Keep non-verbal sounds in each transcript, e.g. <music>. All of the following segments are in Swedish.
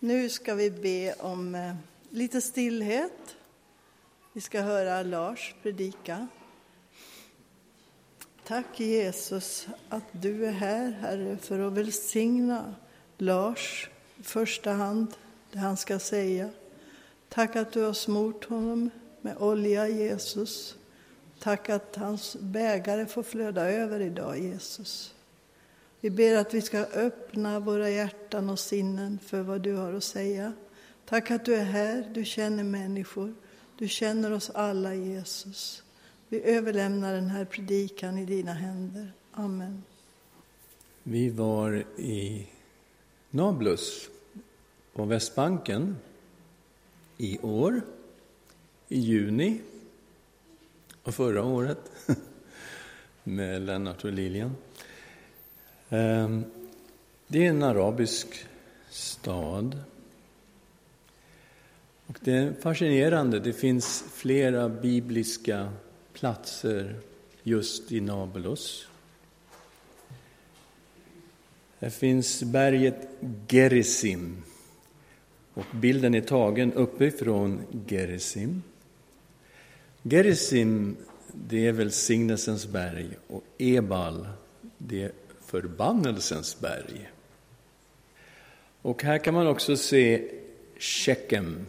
Nu ska vi be om eh, lite stillhet. Vi ska höra Lars predika. Tack Jesus att du är här, Herre, för att välsigna Lars i första hand, det han ska säga. Tack att du har smort honom med olja, Jesus. Tack att hans bägare får flöda över idag, Jesus. Vi ber att vi ska öppna våra hjärtan och sinnen för vad du har att säga. Tack att du är här, du känner människor, du känner oss alla, Jesus. Vi överlämnar den här predikan i dina händer. Amen. Vi var i Nablus på Västbanken i år, i juni och förra året <laughs> med Lennart och Lilian. Ehm, det är en arabisk stad. Och det är fascinerande, det finns flera bibliska platser just i Nablus. Här finns berget Gerizim. Och bilden är tagen uppifrån Gerizim. Gerizim, det är välsignelsens berg och Ebal, det är förbannelsens berg. Och här kan man också se Shekem.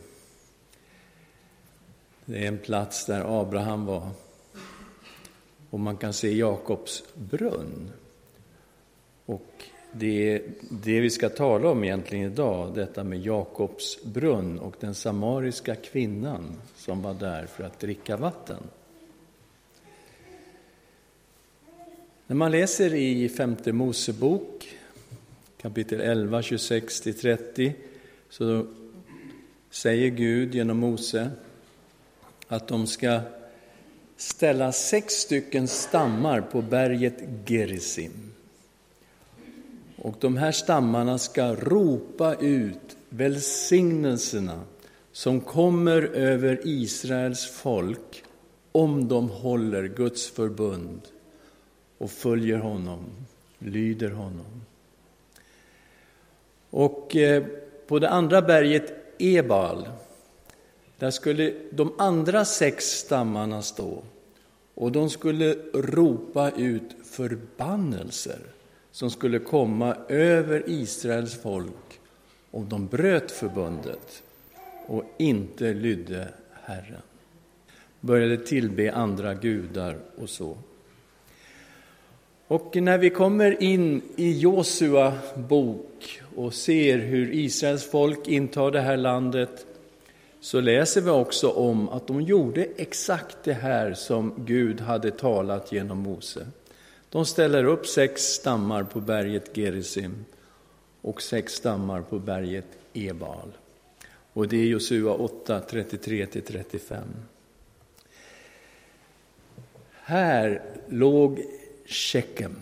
Det är en plats där Abraham var. Och man kan se Jakobs brunn. Och det är det vi ska tala om egentligen idag, detta med Jakobs brunn och den samariska kvinnan som var där för att dricka vatten. När man läser i femte Mosebok, kapitel 11, 26-30, så säger Gud genom Mose att de ska ställa sex stycken stammar på berget Gerizim. Och de här stammarna ska ropa ut välsignelserna som kommer över Israels folk om de håller Guds förbund och följer honom, lyder honom. Och eh, på det andra berget Ebal, där skulle de andra sex stammarna stå och de skulle ropa ut förbannelser som skulle komma över Israels folk om de bröt förbundet och inte lydde Herren. Började tillbe andra gudar och så. Och när vi kommer in i Josua bok och ser hur Israels folk intar det här landet så läser vi också om att de gjorde exakt det här som Gud hade talat genom Mose. De ställer upp sex stammar på berget Gerizim och sex stammar på berget Ebal. Och det är Josua 8, 33-35. Här låg Shekem.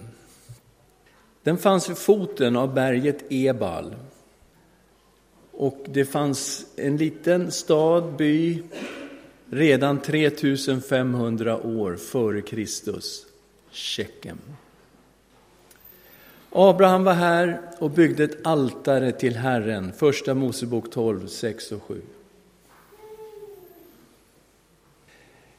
Den fanns vid foten av berget Ebal. Och det fanns en liten stad, by, redan 3500 år före Kristus, Shekem. Abraham var här och byggde ett altare till Herren, Första Mosebok 12, 6 och 7.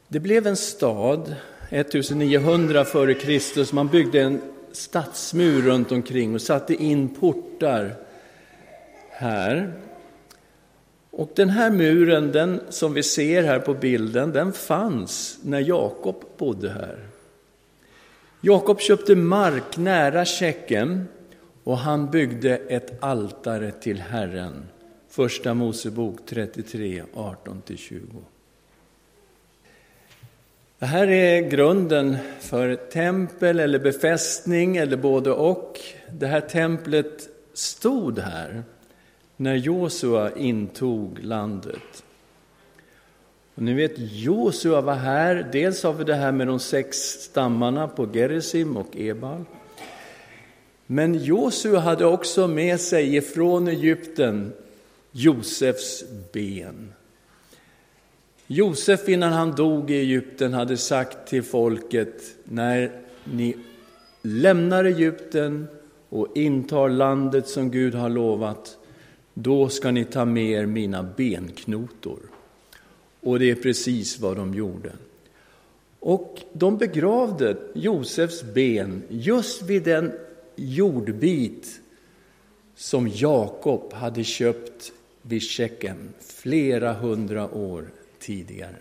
Det blev en stad 1900 före Kristus. Man byggde en stadsmur runt omkring och satte in portar här. Och den här muren, den som vi ser här på bilden, den fanns när Jakob bodde här. Jakob köpte mark nära Tjeckien och han byggde ett altare till Herren. Första Mosebok 33, 18-20. Det här är grunden för tempel eller befästning eller både och. Det här templet stod här när Josua intog landet. Och ni vet, Josua var här. Dels har vi det här med de sex stammarna på Gerizim och Ebal. Men Josua hade också med sig ifrån Egypten Josefs ben. Josef innan han dog i Egypten hade sagt till folket, när ni lämnar Egypten och intar landet som Gud har lovat, då ska ni ta med er mina benknotor. Och det är precis vad de gjorde. Och de begravde Josefs ben just vid den jordbit som Jakob hade köpt vid Tjeckien flera hundra år tidigare.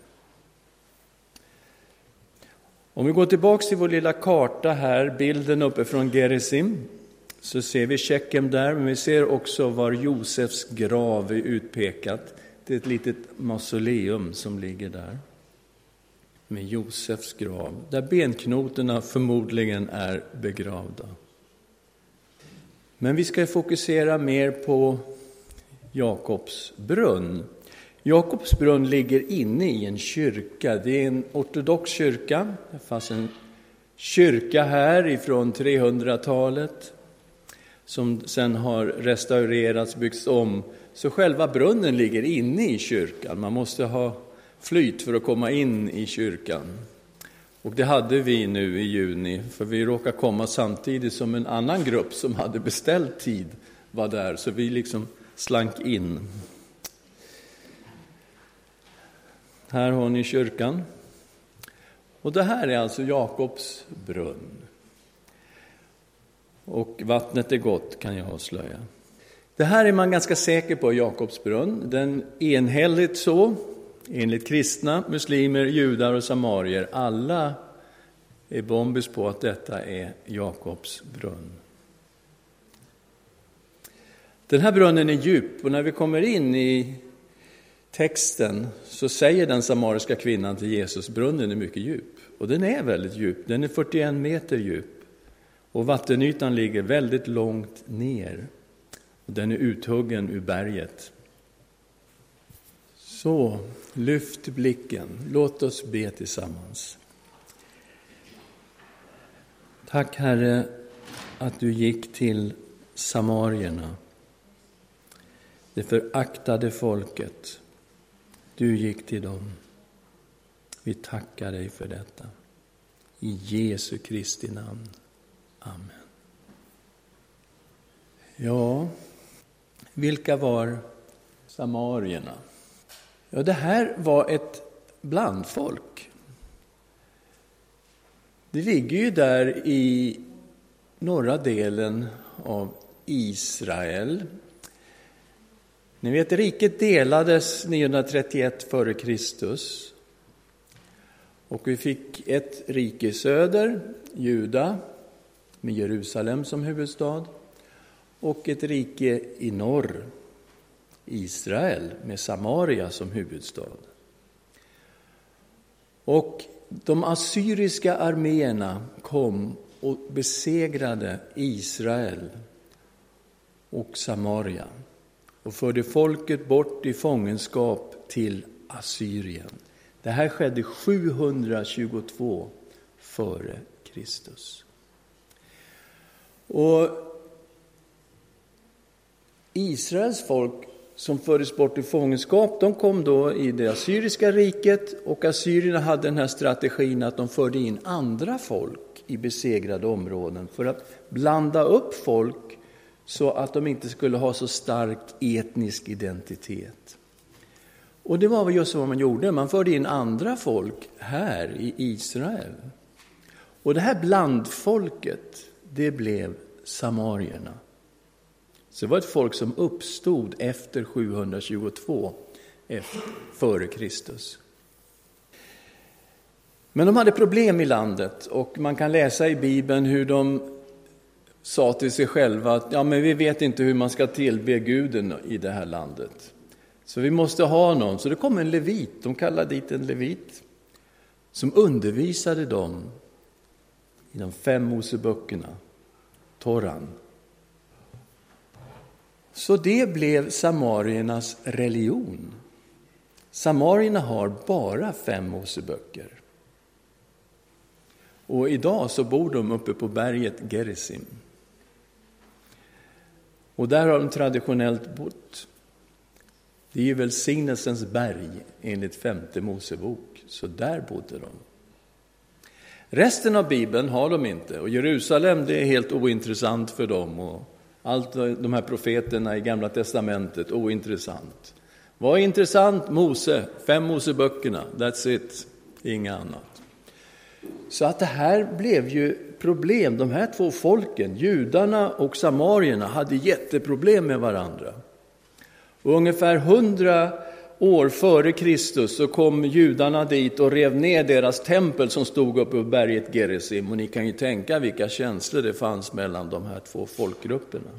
Om vi går tillbaka till vår lilla karta här, bilden uppe från Gerizim, så ser vi Tjeckien där, men vi ser också var Josefs grav är utpekat. Det är ett litet mausoleum som ligger där med Josefs grav, där benknotorna förmodligen är begravda. Men vi ska fokusera mer på Jakobs brunn. Jakobs brunn ligger inne i en kyrka. Det är en ortodox kyrka. Det fanns en kyrka här ifrån 300-talet som sen har restaurerats, byggts om. Så själva brunnen ligger inne i kyrkan. Man måste ha flyt för att komma in i kyrkan. Och det hade vi nu i juni, för vi råkade komma samtidigt som en annan grupp som hade beställt tid var där, så vi liksom slank in. Här har ni kyrkan. Och det här är alltså Jakobs brunn. Och vattnet är gott, kan jag avslöja. Det här är man ganska säker på, Jakobs brunn. Den enhälligt så, enligt kristna, muslimer, judar och samarier. Alla är bombis på att detta är Jakobs brunn. Den här brunnen är djup och när vi kommer in i texten så säger den samariska kvinnan till Jesus, brunnen är mycket djup. Och den är väldigt djup, den är 41 meter djup. Och vattenytan ligger väldigt långt ner. Och den är uthuggen ur berget. Så, lyft blicken, låt oss be tillsammans. Tack Herre att du gick till samarierna det föraktade folket. Du gick till dem. Vi tackar dig för detta. I Jesu Kristi namn. Amen. Ja, vilka var samarierna? Ja, det här var ett blandfolk. Det ligger ju där i norra delen av Israel, ni vet, riket delades 931 f.Kr. Och vi fick ett rike i söder, Juda, med Jerusalem som huvudstad, och ett rike i norr, Israel, med Samaria som huvudstad. Och de assyriska arméerna kom och besegrade Israel och Samaria och förde folket bort i fångenskap till Assyrien. Det här skedde 722 före Kristus. Och Israels folk som fördes bort i fångenskap, de kom då i det assyriska riket och assyrierna hade den här strategin att de förde in andra folk i besegrade områden för att blanda upp folk så att de inte skulle ha så stark etnisk identitet. Och det var just vad man gjorde, man förde in andra folk här i Israel. Och det här blandfolket, det blev samarierna. Så det var ett folk som uppstod efter 722 före Kristus. Men de hade problem i landet och man kan läsa i Bibeln hur de sa till sig själva att ja, men vi vet inte hur man ska tillbe guden i det här landet. Så vi måste ha någon. Så det kom en levit, de kallade dit en levit, som undervisade dem i de fem Moseböckerna, Toran. Så det blev samariernas religion. Samarierna har bara fem Moseböcker. Och idag så bor de uppe på berget Gerizim. Och där har de traditionellt bott. Det är ju välsignelsens berg enligt femte Mosebok, så där bodde de. Resten av Bibeln har de inte och Jerusalem det är helt ointressant för dem och Allt de här profeterna i Gamla Testamentet, ointressant. Vad är intressant? Mose, fem Moseböckerna, that's it, inga annat. Så att det här blev ju problem. De här två folken, judarna och samarierna, hade jätteproblem med varandra. Och ungefär hundra år före Kristus så kom judarna dit och rev ner deras tempel som stod uppe på berget Gerizim. Och ni kan ju tänka vilka känslor det fanns mellan de här två folkgrupperna.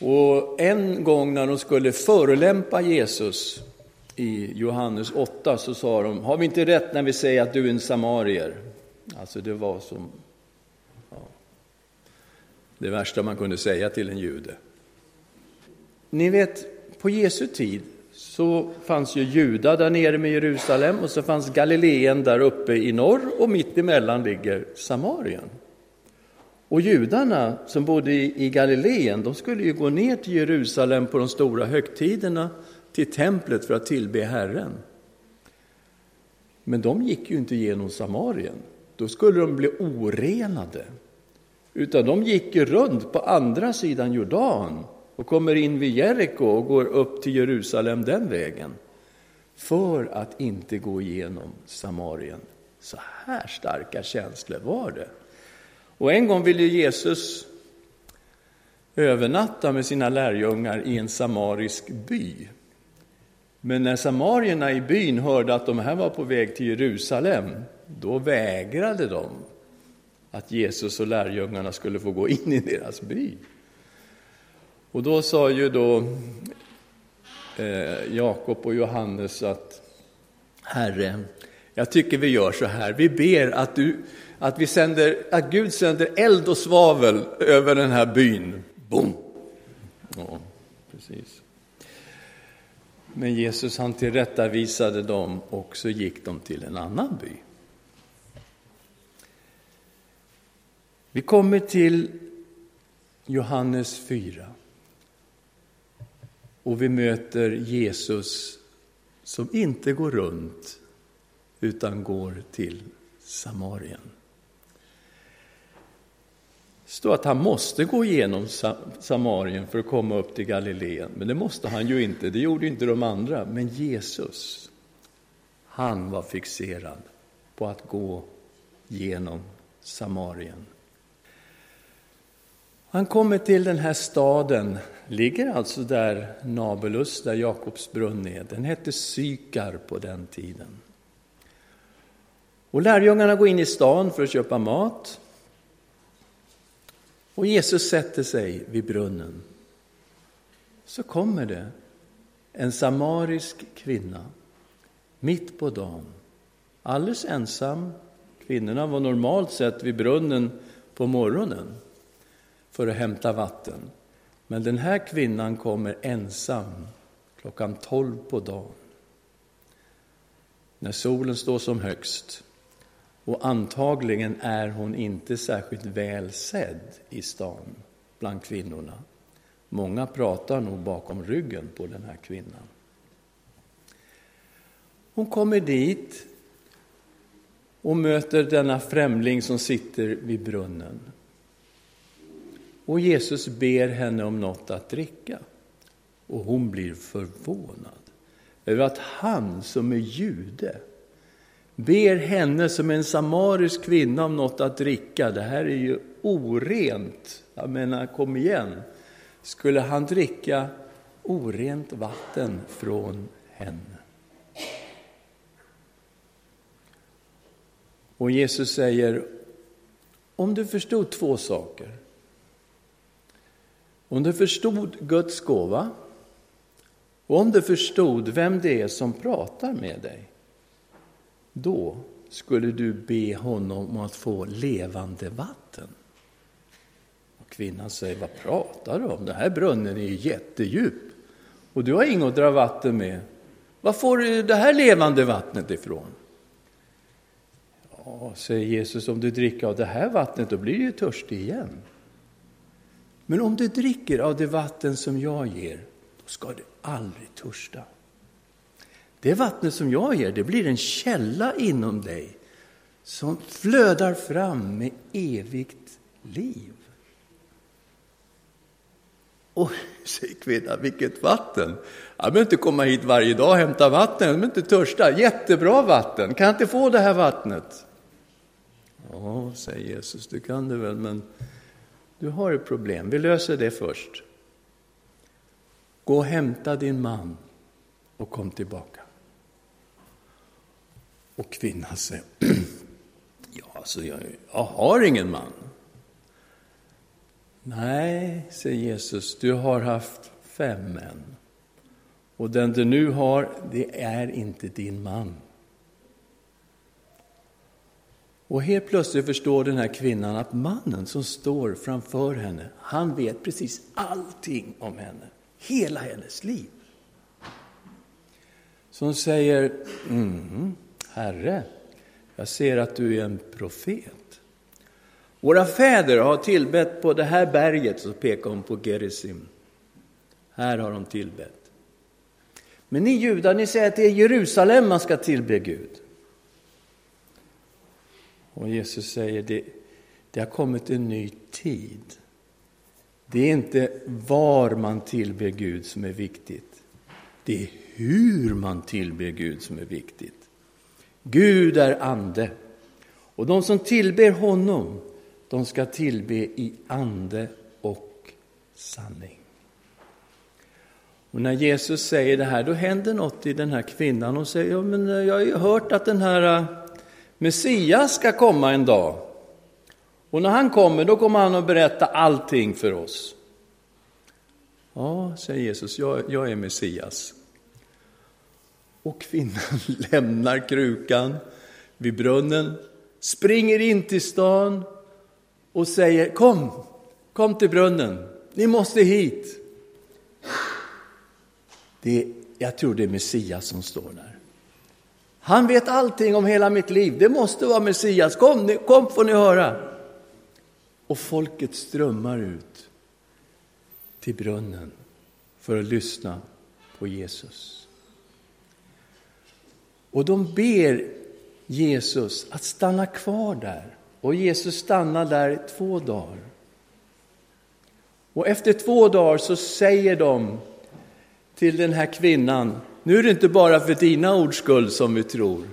Och en gång när de skulle förolämpa Jesus i Johannes 8 så sa de, har vi inte rätt när vi säger att du är en samarier? Alltså det var som det värsta man kunde säga till en jude. Ni vet, på Jesu tid så fanns ju Juda där nere med Jerusalem och så fanns Galileen där uppe i norr och mitt emellan ligger Samarien. Och judarna som bodde i Galileen, de skulle ju gå ner till Jerusalem på de stora högtiderna, till templet för att tillbe Herren. Men de gick ju inte genom Samarien, då skulle de bli orenade. Utan de gick ju runt på andra sidan Jordan och kommer in vid Jeriko och går upp till Jerusalem den vägen. För att inte gå igenom Samarien. Så här starka känslor var det. Och en gång ville Jesus övernatta med sina lärjungar i en samarisk by. Men när samarierna i byn hörde att de här var på väg till Jerusalem, då vägrade de att Jesus och lärjungarna skulle få gå in i deras by. Och då sa ju då eh, Jakob och Johannes att Herre, jag tycker vi gör så här, vi ber att, du, att, vi sänder, att Gud sänder eld och svavel över den här byn. Boom! Ja, precis. Men Jesus han tillrättavisade dem och så gick de till en annan by. Vi kommer till Johannes 4. Och vi möter Jesus som inte går runt utan går till Samarien. Det står att han måste gå igenom Samarien för att komma upp till Galileen, men det måste han ju inte, det gjorde inte de andra. Men Jesus, han var fixerad på att gå genom Samarien. Han kommer till den här staden, ligger alltså där Nabelus, där Jakobs brunn är. Den hette Sykar på den tiden. Och lärjungarna går in i stan för att köpa mat. Och Jesus sätter sig vid brunnen. Så kommer det en samarisk kvinna mitt på dagen, alldeles ensam. Kvinnorna var normalt sett vid brunnen på morgonen för att hämta vatten. Men den här kvinnan kommer ensam klockan tolv på dagen. När solen står som högst. Och antagligen är hon inte särskilt väl sedd i stan bland kvinnorna. Många pratar nog bakom ryggen på den här kvinnan. Hon kommer dit och möter denna främling som sitter vid brunnen. Och Jesus ber henne om något att dricka. Och hon blir förvånad över att han som är jude ber henne som en samarisk kvinna om något att dricka. Det här är ju orent. Jag menar, kom igen. Skulle han dricka orent vatten från henne? Och Jesus säger, om du förstod två saker. Om du förstod Guds gåva och om du förstod vem det är som pratar med dig, då skulle du be honom om att få levande vatten. Och kvinnan säger, vad pratar du om? Den här brunnen är ju jättedjup och du har inget att dra vatten med. Var får du det här levande vattnet ifrån? Ja, säger Jesus, om du dricker av det här vattnet då blir du ju törstig igen. Men om du dricker av det vatten som jag ger, då ska du aldrig törsta. Det vattnet som jag ger, det blir en källa inom dig som flödar fram med evigt liv. Och säger kvinnan, vilket vatten! Jag behöver inte komma hit varje dag och hämta vatten, jag behöver inte törsta. Jättebra vatten, kan jag inte få det här vattnet? Ja, säger Jesus, det kan du väl, men du har ett problem. Vi löser det först. Gå och hämta din man och kom tillbaka. Och kvinnan säger, <clears throat> ja, alltså jag, jag har ingen man. Nej, säger Jesus, du har haft fem män. Och den du nu har, det är inte din man. Och helt plötsligt förstår den här kvinnan att mannen som står framför henne, han vet precis allting om henne. Hela hennes liv. Så hon säger, mm, Herre, jag ser att du är en profet. Våra fäder har tillbett på det här berget, så pekar hon på Gerizim. Här har de tillbett. Men ni judar, ni säger att det är Jerusalem man ska tillbe Gud. Och Jesus säger, det, det har kommit en ny tid. Det är inte var man tillber Gud som är viktigt. Det är hur man tillber Gud som är viktigt. Gud är ande. Och de som tillber honom, de ska tillbe i ande och sanning. Och när Jesus säger det här, då händer något i den här kvinnan. Hon säger, ja, men jag har ju hört att den här Messias ska komma en dag. Och när han kommer, då kommer han att berätta allting för oss. Ja, säger Jesus, jag, jag är Messias. Och kvinnan <laughs> lämnar krukan vid brunnen, springer in till stan och säger kom, kom till brunnen, ni måste hit. Det jag tror det är Messias som står där. Han vet allting om hela mitt liv, det måste vara Messias, kom, kom får ni höra. Och folket strömmar ut till brunnen för att lyssna på Jesus. Och de ber Jesus att stanna kvar där. Och Jesus stannar där två dagar. Och efter två dagar så säger de till den här kvinnan, nu är det inte bara för dina ords skull som vi tror.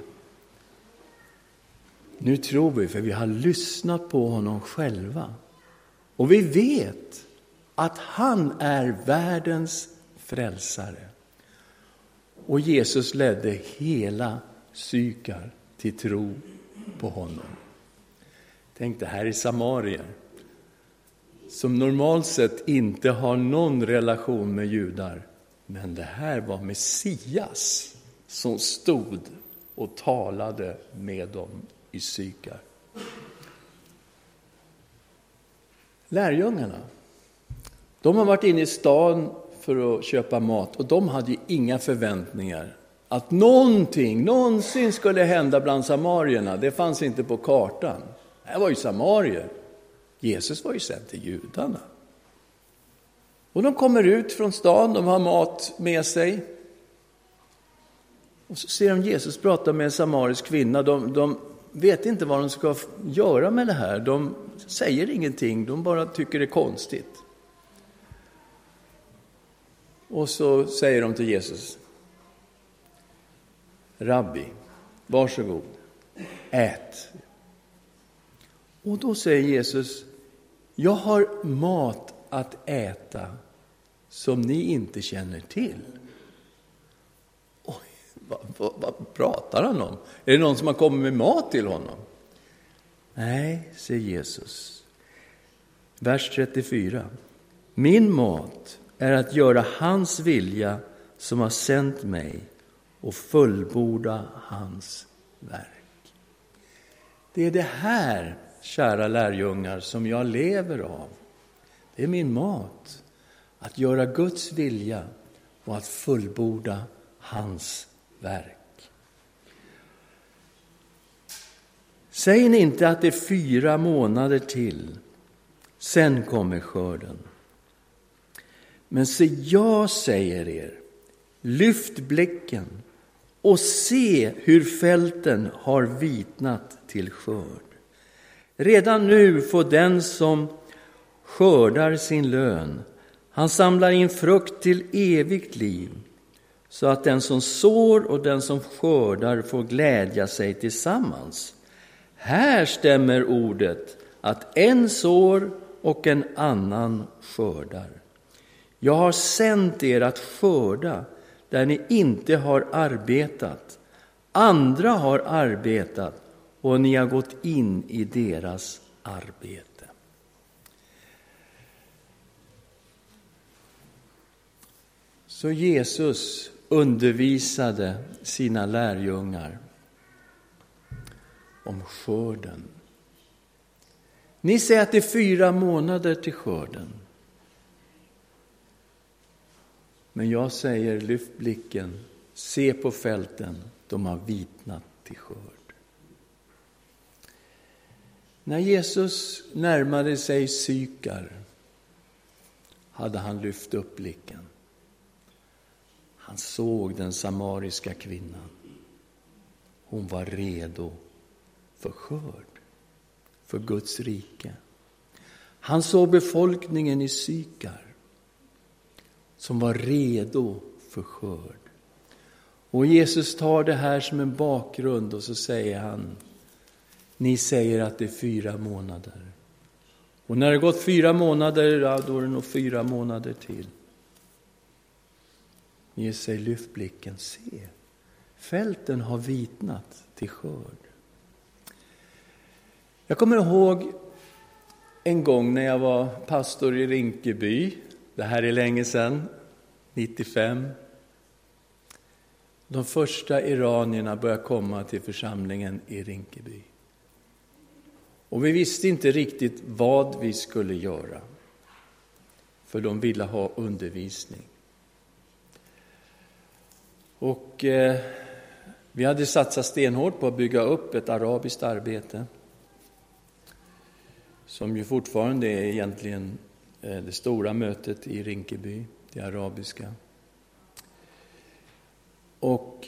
Nu tror vi för vi har lyssnat på honom själva. Och vi vet att han är världens frälsare. Och Jesus ledde hela Sykar till tro på honom. Tänk det här är samarier som normalt sett inte har någon relation med judar. Men det här var Messias som stod och talade med dem i Sykar. Lärjungarna, de har varit inne i stan för att köpa mat och de hade inga förväntningar att någonting någonsin skulle hända bland samarierna. Det fanns inte på kartan. Det här var ju samarier. Jesus var ju sänd till judarna. Och de kommer ut från stan, de har mat med sig. Och så ser de Jesus prata med en samarisk kvinna. De, de vet inte vad de ska göra med det här. De säger ingenting, de bara tycker det är konstigt. Och så säger de till Jesus. Rabbi, varsågod, ät. Och då säger Jesus, jag har mat att äta som ni inte känner till. Oj, vad, vad, vad pratar han om? Är det någon som har kommit med mat till honom? Nej, säger Jesus. Vers 34. Min mat är att göra hans vilja som har sänt mig och fullborda hans verk. Det är det här, kära lärjungar, som jag lever av. Det är min mat, att göra Guds vilja och att fullborda hans verk. Säg inte att det är fyra månader till, sen kommer skörden. Men se, jag säger er, lyft blicken och se hur fälten har vitnat till skörd. Redan nu får den som skördar sin lön han samlar in frukt till evigt liv så att den som sår och den som skördar får glädja sig tillsammans. Här stämmer ordet att en sår och en annan skördar. Jag har sänt er att skörda där ni inte har arbetat. Andra har arbetat och ni har gått in i deras arbete. Så Jesus undervisade sina lärjungar om skörden. Ni säger att det är fyra månader till skörden. Men jag säger, lyft blicken, se på fälten, de har vitnat till skörd. När Jesus närmade sig Sykar hade han lyft upp blicken. Han såg den samariska kvinnan. Hon var redo för skörd, för Guds rike. Han såg befolkningen i Sykar som var redo för skörd. Och Jesus tar det här som en bakgrund och så säger han, ni säger att det är fyra månader. Och när det gått fyra månader, ja, då är det nog fyra månader till. Ge sig lyft blicken, se. Fälten har vitnat till skörd. Jag kommer ihåg en gång när jag var pastor i Rinkeby. Det här är länge sedan, 95. De första iranierna började komma till församlingen i Rinkeby. Och vi visste inte riktigt vad vi skulle göra, för de ville ha undervisning. Och eh, vi hade satsat stenhårt på att bygga upp ett arabiskt arbete som ju fortfarande är egentligen eh, det stora mötet i Rinkeby, det arabiska. Och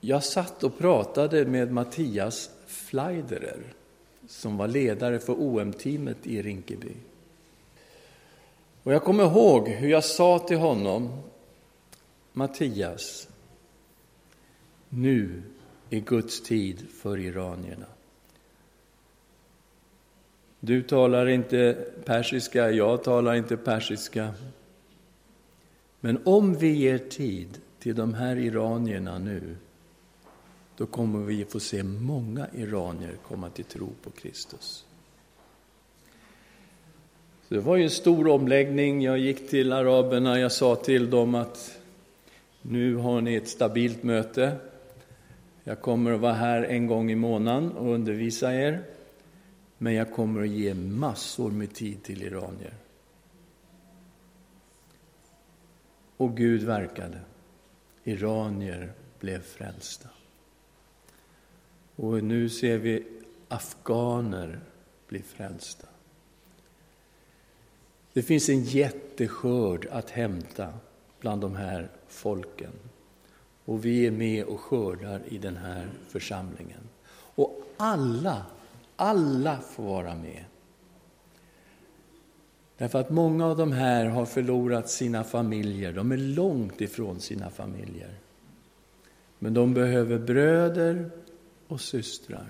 jag satt och pratade med Mattias Fleiderer som var ledare för OM-teamet i Rinkeby. Och jag kommer ihåg hur jag sa till honom Mattias, nu är Guds tid för iranierna. Du talar inte persiska, jag talar inte persiska. Men om vi ger tid till de här iranierna nu, då kommer vi få se många iranier komma till tro på Kristus. Så det var ju en stor omläggning. Jag gick till araberna, jag sa till dem att nu har ni ett stabilt möte. Jag kommer att vara här en gång i månaden och undervisa er. Men jag kommer att ge massor med tid till iranier. Och Gud verkade. Iranier blev frälsta. Och nu ser vi afghaner bli frälsta. Det finns en jätteskörd att hämta bland de här folken. Och vi är med och skördar i den här församlingen. Och alla, alla får vara med. Därför att många av de här har förlorat sina familjer, de är långt ifrån sina familjer. Men de behöver bröder och systrar,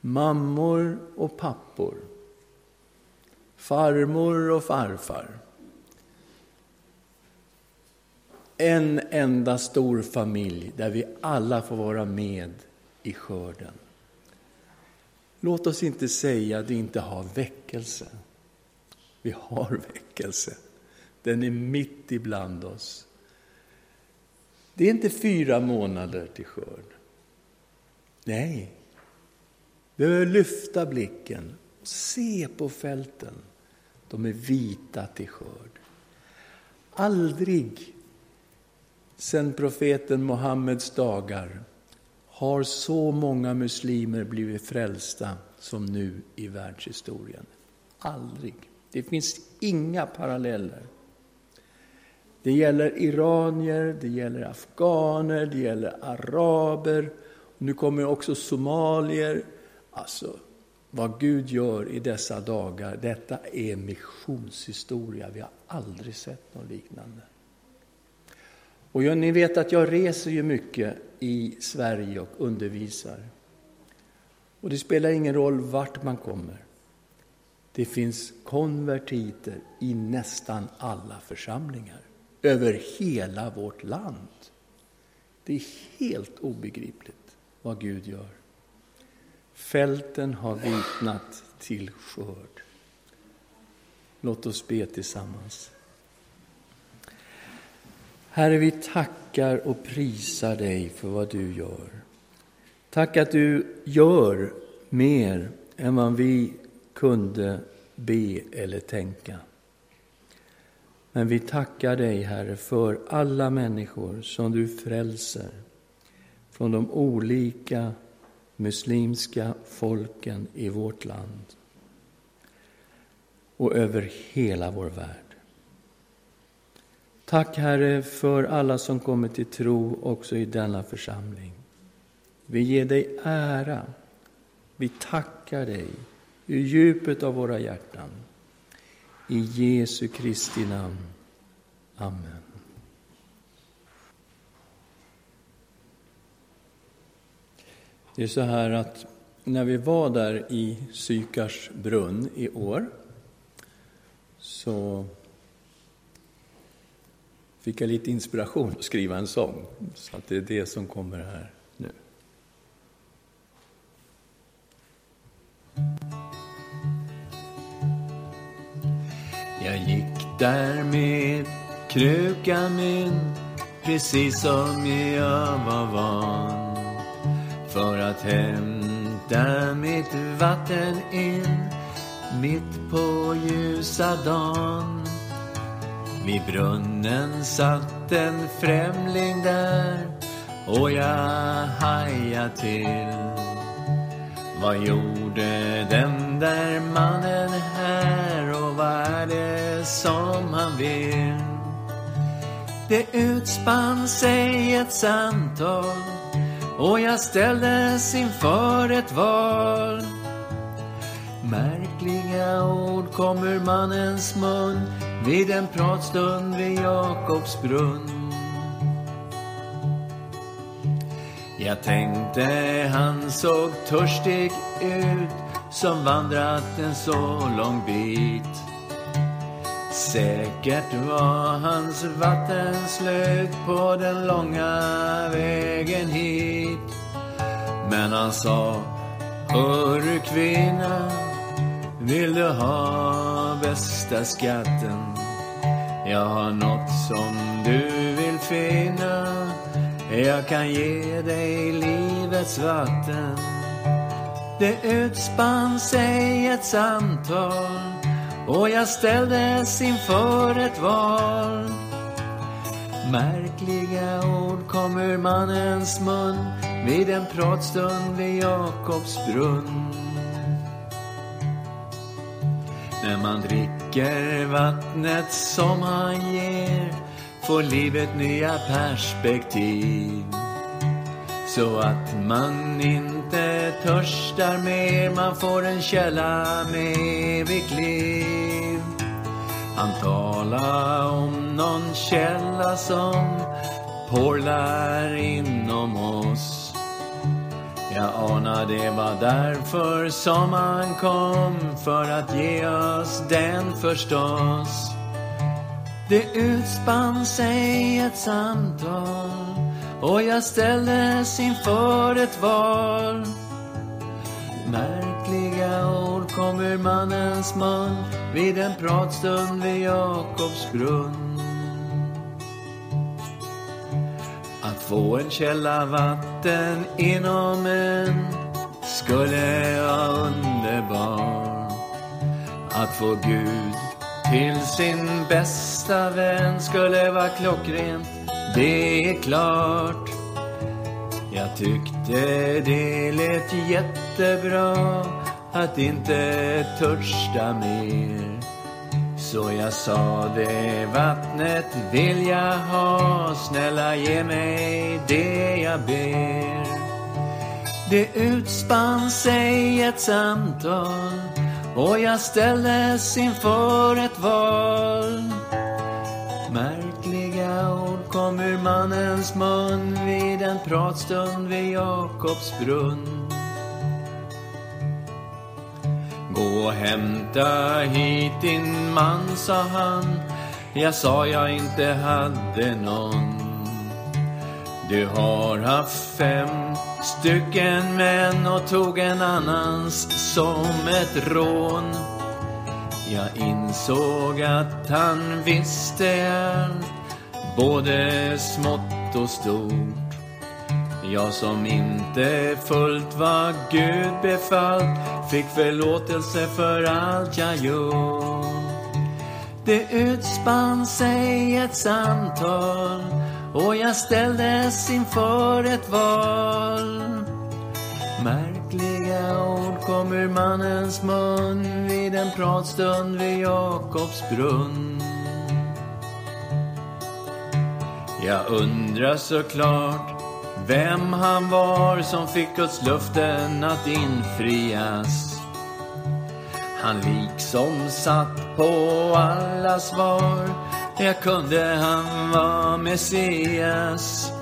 mammor och pappor, farmor och farfar en enda stor familj där vi alla får vara med i skörden. Låt oss inte säga att vi inte har väckelse. Vi har <laughs> väckelse. Den är mitt ibland oss. Det är inte fyra månader till skörd. Nej. Vi behöver lyfta blicken och se på fälten. De är vita till skörd. Aldrig sedan profeten Muhammeds dagar har så många muslimer blivit frälsta som nu i världshistorien. Aldrig. Det finns inga paralleller. Det gäller iranier, det gäller afghaner, det gäller araber. Nu kommer också somalier. Alltså, vad Gud gör i dessa dagar, detta är missionshistoria. Vi har aldrig sett något liknande. Och jag, ni vet att jag reser ju mycket i Sverige och undervisar. Och det spelar ingen roll vart man kommer. Det finns konvertiter i nästan alla församlingar, över hela vårt land. Det är helt obegripligt vad Gud gör. Fälten har vitnat till skörd. Låt oss be tillsammans. Herre, vi tackar och prisar dig för vad du gör. Tack att du gör mer än vad vi kunde be eller tänka. Men vi tackar dig, Herre, för alla människor som du frälser från de olika muslimska folken i vårt land och över hela vår värld. Tack, Herre, för alla som kommer till tro också i denna församling. Vi ger dig ära. Vi tackar dig ur djupet av våra hjärtan. I Jesu Kristi namn. Amen. Det är så här att när vi var där i Sykars brunn i år så fick jag lite inspiration att skriva en sång. Så att det är det som kommer här nu. Jag gick där med krukan min precis som jag var van för att hämta mitt vatten in mitt på ljusa dagen. Vid brunnen satt en främling där och jag hajade till. Vad gjorde den där mannen här och vad är det som han vill? Det utspann sig ett samtal och jag ställdes inför ett val. Märkliga ord kom ur mannens mun vid en pratstund vid Jakobs brunn. Jag tänkte han såg törstig ut som vandrat en så lång bit. Säkert var hans vatten slut på den långa vägen hit. Men han sa, hörru kvinna, vill du ha bästa skatten? Jag har något som du vill finna. Jag kan ge dig livets vatten. Det utspann sig ett samtal och jag ställdes inför ett val. Märkliga ord kom ur mannens mun vid en pratstund vid Jakobs brunn. När man dricker vattnet som han ger får livet nya perspektiv. Så att man inte törstar mer, man får en källa med evigt liv. Han talar om någon källa som porlar inom oss. Jag anar det var därför som han kom, för att ge oss den förstås. Det utspann sig ett samtal och jag ställdes inför ett val. Märkliga ord kom ur mannens mun vid en pratstund vid Jakobs grund. Få en källa vatten inom en skulle vara underbar. Att få Gud till sin bästa vän skulle vara klockrent, det är klart. Jag tyckte det lät jättebra att inte törsta mer. Så jag sa det vattnet vill jag ha, snälla ge mig det jag ber. Det utspann sig ett samtal och jag ställdes inför ett val. Märkliga ord kom ur mannens mun vid en pratstund vid Jakobs brunn. Hämta hit din man, sa han. Jag sa jag inte hade någon. Du har haft fem stycken män och tog en annans som ett rån. Jag insåg att han visste allt, både smått och stort. Jag som inte fullt vad Gud befallt fick förlåtelse för allt jag gjort. Det utspann sig ett samtal och jag ställdes inför ett val. Märkliga ord kom ur mannens mun vid en pratstund vid Jakobs brunn. Jag undrar såklart vem han var som fick Guds löften att infrias. Han liksom satt på alla svar. Jag kunde han var Messias.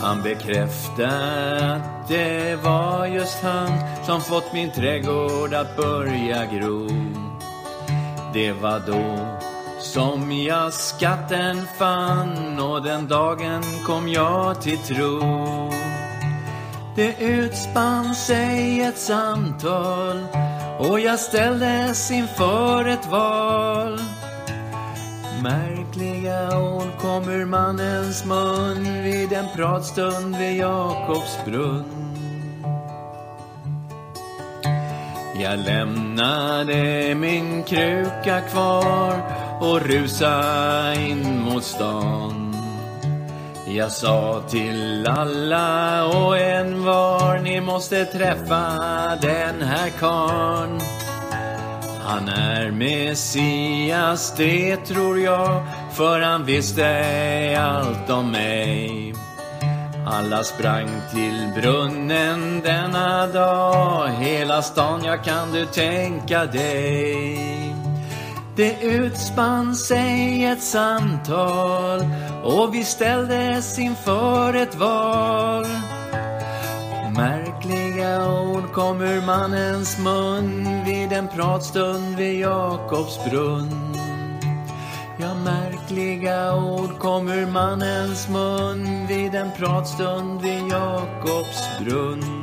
Han bekräftade att det var just han som fått min trädgård att börja gro. Det var då som jag skatten fann och den dagen kom jag till tro. Det utspann sig ett samtal och jag ställdes inför ett val. Märkliga ord kom ur mannens mun vid en pratstund vid Jakobs brunn. Jag lämnade min kruka kvar och rusa in mot stan. Jag sa till alla och en var, ni måste träffa den här karn. Han är Messias, det tror jag, för han visste allt om mig. Alla sprang till brunnen denna dag, hela stan, ja kan du tänka dig. Det utspann sig ett samtal och vi ställdes inför ett val. Märkliga ord kom ur mannens mun vid en pratstund vid Jakobs brunn. Ja, märkliga ord kom ur mannens mun vid en pratstund vid Jakobs brunn.